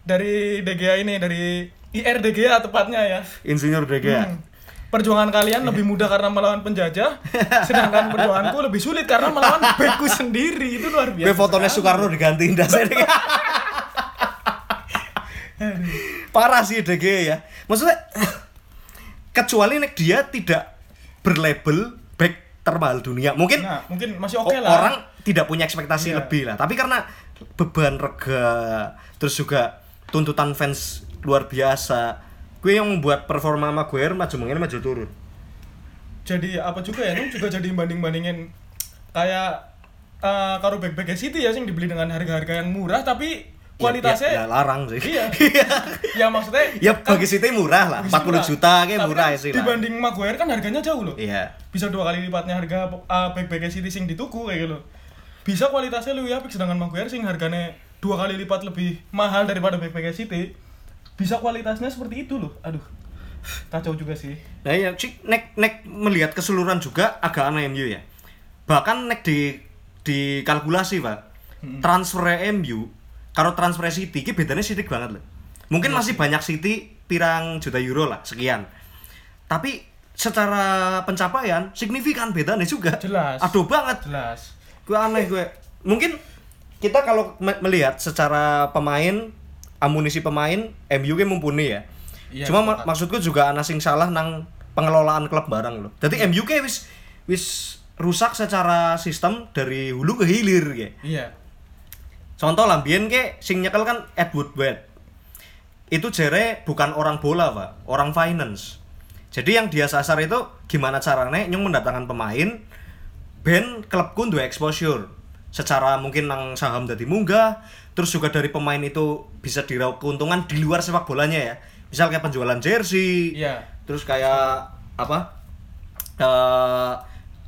Dari De Gea ini, dari IR De Gea tepatnya ya. Insinyur De Gea. Hmm. Perjuangan kalian lebih mudah karena melawan penjajah, sedangkan perjuanganku lebih sulit karena melawan bekku sendiri. Itu luar biasa. Gue fotonya. Soekarno digantiin dasarnya. [laughs] Parah sih De Gea ya. Maksudnya kecuali nek dia tidak berlabel back termahal dunia. Mungkin Nah, mungkin masih oke lah. orang tidak punya ekspektasi Iya. lebih lah. Tapi karena beban rega terus juga tuntutan fans luar biasa. Gue yang membuat performa Maguire maju mungkin maju turun. jadi apa juga ya Nung juga jadi banding bandingin kayak eh karo back back City ya sing dibeli dengan harga-harga yang murah tapi kualitasnya ya, ya larang sih. iya [laughs] ya maksudnya ya kan bagi City murah lah, bagi 40 murah. juta kayak Tapi murah kan sih lah. dibanding Maguire kan harganya jauh loh Iya. bisa dua kali lipatnya harga uh, back back City sing dituku kayak gitu bisa kualitasnya lebih apik sedangkan Maguire sing harganya dua kali lipat lebih mahal daripada back back City bisa kualitasnya seperti itu loh aduh kacau juga sih Nah ya, cik, nek nek melihat keseluruhan juga agak aneh MU ya. Bahkan nek di di kalkulasi pak, transfer MU kalau transfer City, ini bedanya City banget loh. Mungkin masih banyak City pirang juta euro lah sekian. Tapi secara pencapaian signifikan bedanya juga. Jelas. Aduh banget. jelas Gue aneh gue. Mungkin kita kalau me- melihat secara pemain, amunisi pemain, MU kan mumpuni ya. Iya, Cuma ma- maksudku juga ana sing salah nang pengelolaan klub barang loh. Jadi MU ke wis wis rusak secara sistem dari hulu ke hilir ya. iya Contoh lah biyen ke sing nyekel kan Ed Woodward. Itu jere bukan orang bola, Pak, orang finance. Jadi yang dia sasar itu gimana caranya nyung mendatangkan pemain ben klubku duwe exposure. Secara mungkin nang saham dari munggah terus juga dari pemain itu bisa diraup keuntungan di luar sepak bolanya ya. Misal kayak penjualan jersey Iya. terus kayak apa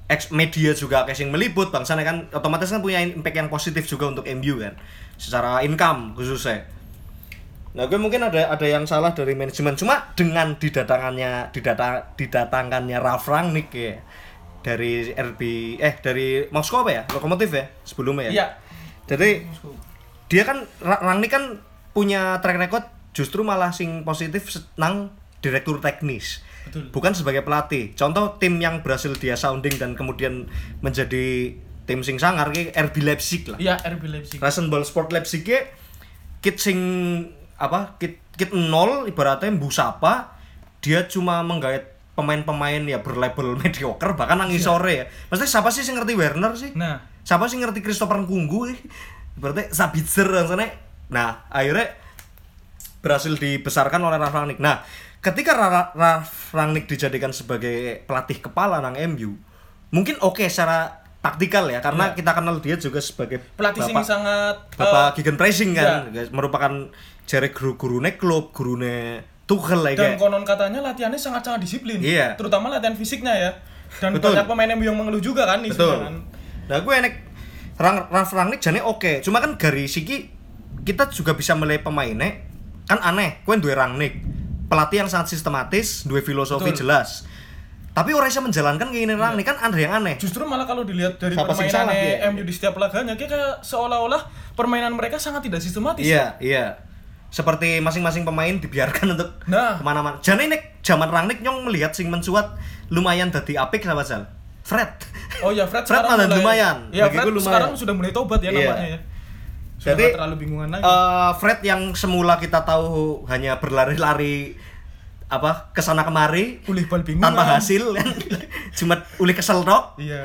ex media juga yang meliput bangsanya kan otomatis kan punya impact yang positif juga untuk MU kan secara income khususnya. Nah gue mungkin ada ada yang salah dari manajemen. Cuma dengan didatangannya didata didatangkannya Ralf Rangnick ya dari RB eh dari Moskow apa ya? Lokomotif ya sebelumnya ya? Iya. Jadi dia kan Ra- Rangnick kan punya track record justru malah sing positif se- nang direktur teknis. Betul. bukan sebagai pelatih. Contoh tim yang berhasil dia sounding dan kemudian menjadi tim sing sangar kayak RB Leipzig lah. Iya RB Leipzig. Rasenball Sport Leipzig ki kit sing apa kit kit nol ibaratnya busapa dia cuma menggait pemain-pemain ya berlabel [laughs] mediocre bahkan nang sore ya. Maksudnya siapa sih yang ngerti Werner sih? Nah. Siapa sih ngerti Christopher Kunggu berarti Sabitzer yang sana nah akhirnya berhasil dibesarkan oleh Ralf Rangnick. Nah ketika Ra- Ralf Rangnick dijadikan sebagai pelatih kepala nang MU mungkin oke secara taktikal ya karena Iya. kita kenal dia juga sebagai pelatih bapak- sangat Bapak eh, Gigan Pressing kan, iya. guys, merupakan jari guru gurune klub, gurune Tuchel lah dan kayak. konon katanya latihannya sangat sangat disiplin Iya. terutama latihan fisiknya ya dan Betul. banyak pemain yang mengeluh juga kan Betul. kan Nah, gue enek Rang Ralf Rangnick jane oke. Cuma kan dari siki kita juga bisa melihat pemainnya kan aneh, gue duwe Rangnick. Pelatih yang sangat sistematis, duwe filosofi Betul. jelas. Tapi orang bisa menjalankan keinginan Rangnick kan ada yang aneh. justru malah kalau dilihat dari Siapa permainannya dia? MU di setiap laganya kayak seolah-olah permainan mereka sangat tidak sistematis Iya, iya. Seperti masing-masing pemain dibiarkan [laughs] untuk Nah. ke mana-mana. Jane nek zaman Rangnick nyong melihat sing mencuat lumayan dadi apik sama Sal. Fred. Oh ya Fred, [laughs] Fred sekarang malah mulai- lumayan. Ya Bagiku Fred lumayan. sekarang sudah mulai tobat ya Iya. namanya ya. Sudah Jadi, terlalu bingungan lagi. Eh, Fred yang semula kita tahu hanya berlari-lari apa ke sana kemari Ulih bal bingung. tanpa hasil kan [laughs] cuma uli kesel tok Iya.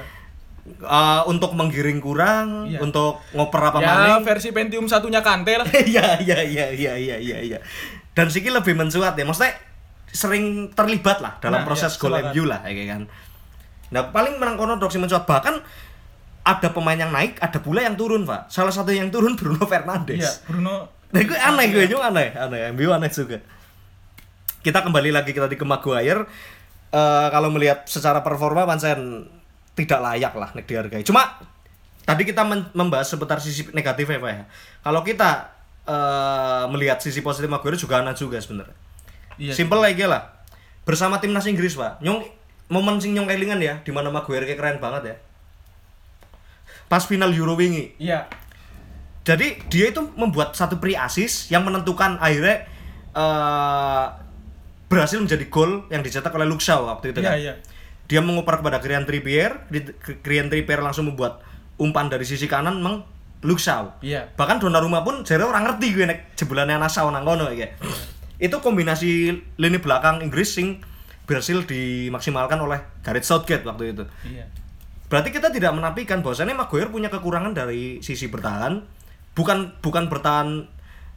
Eh, untuk menggiring kurang Iya. untuk ngoper apa Ya maning versi Pentium satunya Kante lah. [laughs] iya iya iya iya iya iya iya dan Siki lebih mencuat ya maksudnya sering terlibat lah dalam Nah, proses iya, gol. MU lah kayak kan nah paling menang kono dok sing mencuat bahkan ada pemain yang naik ada pula yang turun pak salah satu yang turun [laughs] Bruno Fernandes Iya, Bruno. Nah, gue aneh gue juga aneh, aneh. MU aneh juga. Kita kembali lagi kita di ke Maguire. Eh, kalau melihat secara performa Pancen tidak layak lah nek dihargai. Cuma tadi kita membahas seputar sisi negatifnya Pak ya. Kalau kita eh, melihat sisi positif Maguire juga anak juga sebenarnya. Iya. Simple lagi lah. Bersama timnas Inggris, Pak. Nyong momen sing nyong kelingan ya, di mana Maguire kayak keren banget ya. Pas final Euro wingi. Iya. Jadi dia itu membuat satu pre assist yang menentukan akhirnya eh, berhasil menjadi gol yang dicetak oleh Luke Shaw waktu itu Iya, kan. iya. Dia mengoper kepada Krian Trippier, Krian Trippier langsung membuat umpan dari sisi kanan meng Shaw. Iya. Bahkan Donnarumma pun jare orang ngerti gue nek jebulannya anak Shaw nang kono iki. Itu kombinasi lini belakang Inggris sing berhasil dimaksimalkan oleh Gareth Southgate waktu itu. Iya. Berarti kita tidak menafikan bahwasannya Maguire punya kekurangan dari sisi bertahan, bukan bukan bertahan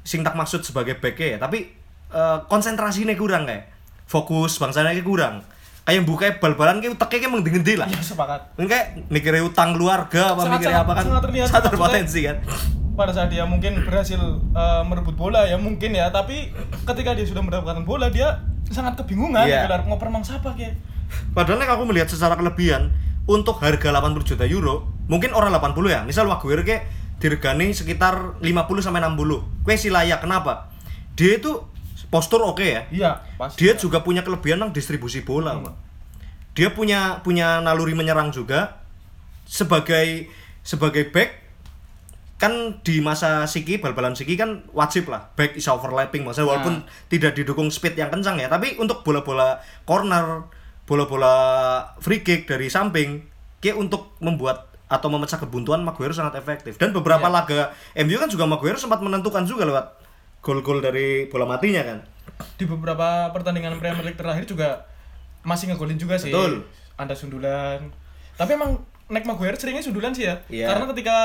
sing tak maksud sebagai back ya, tapi eh, konsentrasinya kurang kayak. Fokus bangsanya kurang. Kayak buka bal-balan kayak uteknya kayak mengdendi lah. Iya, sepakat. Mungkin kayak mikirnya utang keluarga apa Sangat- mikirnya apa kan sangat terlihat. satu Maksudnya- potensi kan. pada saat dia mungkin berhasil eh, merebut bola ya mungkin ya tapi ketika dia sudah mendapatkan bola dia sangat kebingungan Iya. gelar ngoper mang siapa kayak Padahal nek aku melihat secara kelebihan untuk harga 80 juta euro, mungkin orang 80 ya. Misal Maguire kayak diregani sekitar 50 sampai 60. Kue sih layak. Kenapa? Dia itu postur oke ya. iya pasti Dia juga punya kelebihan nang distribusi bola, Pak. Dia punya punya naluri menyerang juga. Sebagai sebagai back kan di masa Siki bal-balan Siki kan wajib lah. Back is overlapping maksudnya walaupun tidak didukung speed yang kencang ya. Tapi untuk bola-bola corner bola-bola free kick dari samping kayak untuk membuat atau memecah kebuntuan Maguire sangat efektif. Dan beberapa Iya. laga MU kan juga Maguire sempat menentukan juga lewat gol-gol dari bola matinya kan di beberapa pertandingan Premier League terakhir juga masih ngegolin juga sih Betul. ada sundulan tapi emang Nick Maguire seringnya sundulan sih ya Iya. karena ketika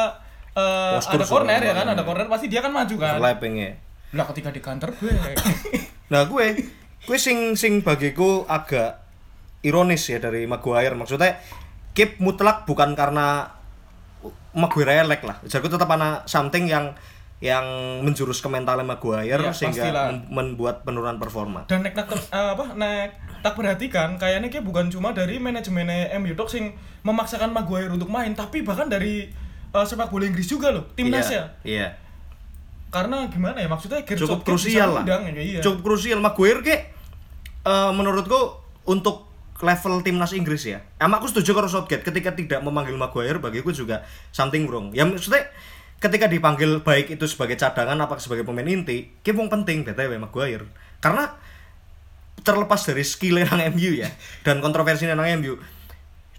Postur ada corner ya kan ada corner pasti dia kan maju kan overlapping ya lah ketika di counter gue [laughs] Nah gue, gue sing sing bagiku agak ironis ya dari Maguire. Maksudnya, keep mutlak bukan karena Maguire elek lah. Jadi tetap ada something yang yang menjurus ke mentalnya Maguire Iya, sehingga pastilah. mem- membuat penurunan performa. dan nek tak eh, apa nek tak perhatikan kayaknya kayak bukan cuma dari manajemen MU tok sing memaksakan Maguire untuk main tapi bahkan dari eh, sepak bola Inggris juga loh timnasnya Iya. iya. karena gimana ya maksudnya Gareth Cukup krusial lah. ngundang ya, iya. Cukup krusial Maguire kayak eh, menurutku untuk level timnas Inggris ya. Emak aku setuju karo Southgate ketika tidak memanggil Maguire bagiku juga something wrong. Ya maksudnya ketika dipanggil baik itu sebagai cadangan apa sebagai pemain inti, ki penting BTW Maguire. Karena terlepas dari skill nang MU ya dan kontroversi nang MU,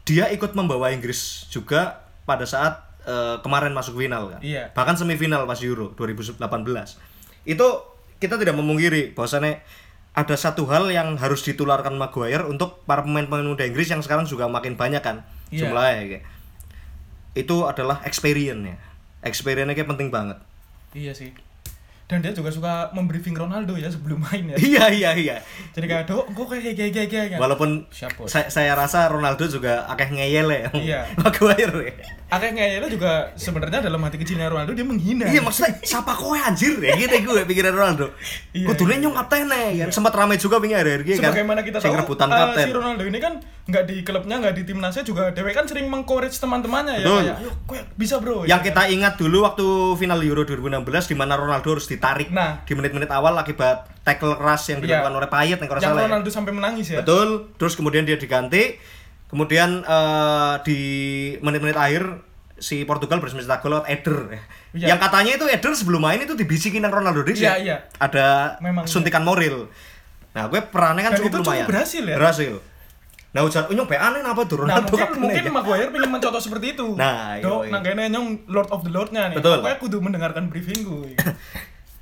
dia ikut membawa Inggris juga pada saat eh, kemarin masuk final kan. Iya. Bahkan semifinal pas Euro 2018. Itu kita tidak memungkiri bahwasannya ada satu hal yang harus ditularkan Maguire untuk para pemain-pemain muda Inggris yang sekarang juga makin banyak kan Iya. jumlahnya kayak. Itu adalah experience-nya. Experience-nya kayak penting banget. iya sih dan dia juga suka membriefing Ronaldo ya sebelum main ya iya iya iya. jadi kayak do kok kayak kayak kayak kayak Walaupun Siap, saya, saya rasa Ronaldo juga akeh ngeyel ya. Iya. [laughs] Maguire. Ya. akhirnya itu juga sebenarnya dalam hati kecilnya Ronaldo dia menghina Iya maksudnya siapa kowe anjir ya gitu gue pikiran Ronaldo. Iya, Kudune iya. nyong kaptennya kan sempat ramai juga pinggir hari kan. sebagaimana kita tahu rebutan kapten. si Ronaldo ini kan nggak di klubnya nggak di timnasnya juga Dewe kan sering mengcourage teman-temannya ya Betul. kayak ayo kowe bisa bro Yang Ya, kita ingat dulu waktu final Euro 2016 di mana Ronaldo harus ditarik Nah. di menit-menit awal akibat tackle keras yang Iya. dilakukan oleh Payet yang ya. Ronaldo sampai menangis ya Betul. Terus kemudian dia diganti. Kemudian eh, di menit-menit akhir si Portugal berhasil mencetak gol lewat Eder. Iya. Yang katanya itu Eder sebelum main itu dibisikin sama Ronaldo Dix Iya, ya. iya. Ada Memang, suntikan moral. Nah, gue perannya kan Dan cukup itu cukup lumayan. berhasil ya? Berhasil. Nah, ujar unyong be aneh apa tuh Nah Ronaldo mungkin kaptennya mungkin ya? Maguire pengen mencontoh seperti itu. Nah, Dok, nang kene nyong Lord of the Lord-nya nih. Betul. Pokoknya kudu mendengarkan briefingku. [coughs]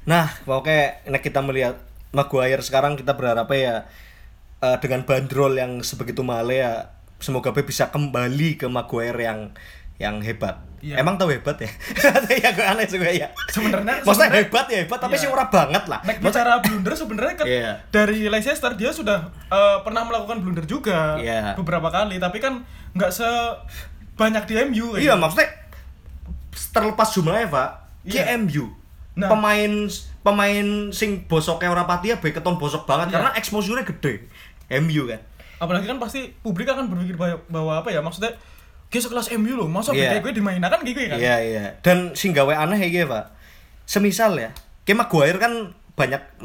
Nah, pokoknya nek kita melihat Maguire sekarang kita berharap ya eh, dengan bandrol yang sebegitu mahal ya semoga be bisa kembali ke Maguire yang yang hebat. Iya. Emang tahu hebat ya? [laughs] ya gue aneh juga ya. Sebenarnya- maksudnya hebat ya hebat tapi Iya. sih ora banget lah. Nek bicara blunder sebenarnya kan Iya. dari Leicester dia sudah eh, pernah melakukan blunder juga Iya. beberapa kali, tapi kan nggak sebanyak di MU. kayak Iya, gitu. maksudnya terlepas jumlahnya, Pak. Iya. Ki MU. Nah. Pemain pemain sing bosoknya ora pati ya keton bosok banget Iya. karena exposure-nya gede. MU kan. Apalagi kan pasti publik akan berpikir bahwa, bahwa apa ya maksudnya Kayak sekelas MU loh, masa Iya. BK gue dimainin kan gitu ya kan? Iya iya. Dan sing gawe aneh iki, Pak. Semisal ya, kayak Maguire kan banyak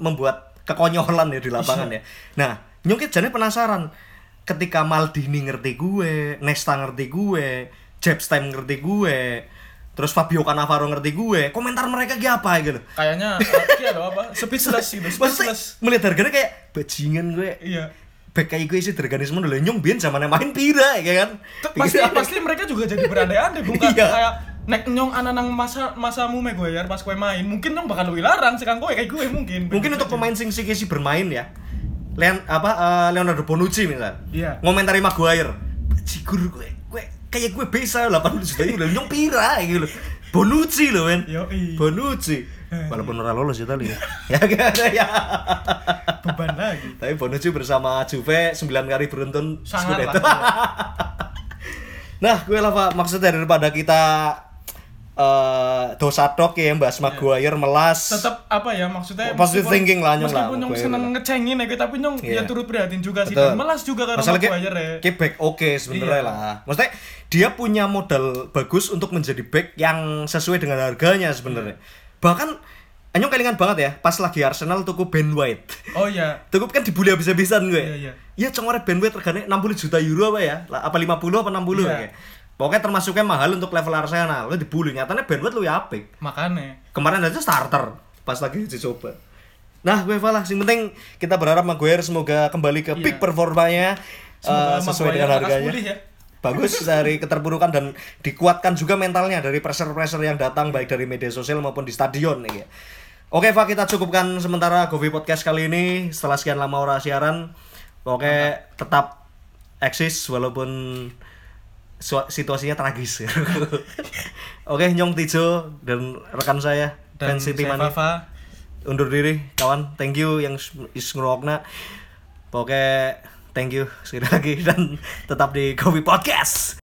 membuat kekonyolan ya di lapangan ya. Nah, nyungkit jane penasaran ketika Maldini ngerti gue, Nesta ngerti gue, Jebstam ngerti gue, terus Fabio Cannavaro ngerti gue, komentar mereka ki apa gitu. Kayaknya kayak ada apa? Speechless gitu, [laughs] Maksudnya speechless. melihat harganya kayak bajingan gue. Iya. Kayak gue sih derganisme dulu nyong biyen zamane main pira ya kan. Pasti pasti mereka juga jadi berandai-andai bukan? Iya. kayak nek nyong anak nang masa masamu Maguire pas gue main mungkin nyong bakal lebih larang sekarang gue kayak gue mungkin. Mungkin untuk pemain sing sing sih bermain ya. Leon apa eh, Leonardo Bonucci misal. Iya. ngomentari Maguire. Cigur gue. Gue kayak gue bisa 80 juta euro nyong pira gitu loh Bonucci loh men. Yoi. Bonucci. Walaupun ora lolos ya tadi [laughs] ya. Ya ada ya. Beban lagi. Tapi Bonucci bersama Juve 9 kali beruntun. Sangat Scudetto. lah. [laughs] Nah gue lah pak. Maksudnya daripada kita eh dosa dok ya bahas Maguire melas tetap apa ya maksudnya Positive meskipun- thinking lah, Nyong meskipun nyong seneng ngecengin ya tapi nyong Iya. ya turut prihatin juga sih dan melas juga karena Masalah kayak, Maguire ya kayak back oke sebenarnya Iya. lah. Maksudnya dia punya modal bagus untuk menjadi back yang sesuai dengan harganya sebenarnya. Bahkan Anyong kelingan banget ya, pas lagi Arsenal tuku Ben White. oh iya Tuku kan dibully habis-habisan gue. Iya, iya. Iya, congore Ben White regane 60 juta euro apa ya? Apa 50 apa 60 Iya. ya? Pokoknya termasuknya mahal untuk level Arsenal. Lo dibully, nyatanya Ben White lu ya apik. makanya Kemarin aja starter pas lagi uji coba. Nah, gue lah, yang penting kita berharap Maguire semoga kembali ke Iya. peak performanya Semoga eh, sesuai dengan harganya. pulih ya. Bagus [laughs] dari keterburukan dan dikuatkan juga mentalnya dari pressure-pressure yang datang baik dari media sosial maupun di stadion nih ya. Oke, Pak, kita cukupkan sementara Govi Podcast kali ini setelah sekian lama ora siaran. Oke, tetap eksis walaupun situasinya tragis. [laughs] Oke, Nyong Tijo dan rekan saya dan saya Mania Fafa. Undur diri kawan. Thank you yang is ngerokna. Pokoknya thank you sekali lagi [laughs] dan tetap di Kopi Podcast